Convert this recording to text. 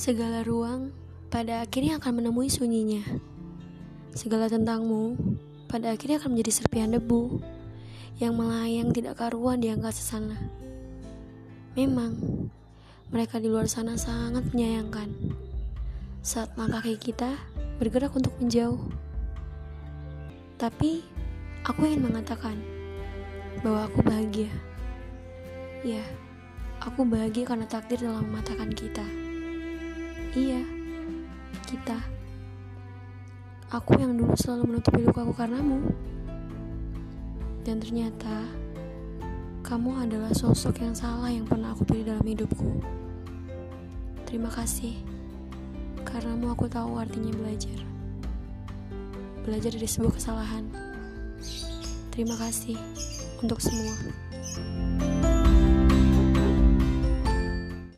Segala ruang pada akhirnya akan menemui sunyinya. Segala tentangmu pada akhirnya akan menjadi serpihan debu yang melayang tidak karuan di angkasa sana. Memang, mereka di luar sana sangat menyayangkan saat langkah kaki kita bergerak untuk menjauh. Tapi, aku ingin mengatakan bahwa aku bahagia. Ya, aku bahagia karena takdir telah mematahkan kita. Iya, kita. Aku yang dulu selalu menutupi lukaku karenamu. Dan ternyata, kamu adalah sosok yang salah yang pernah aku pilih dalam hidupku. Terima kasih. Karenamu aku tahu artinya belajar. Belajar dari sebuah kesalahan. Terima kasih untuk semua.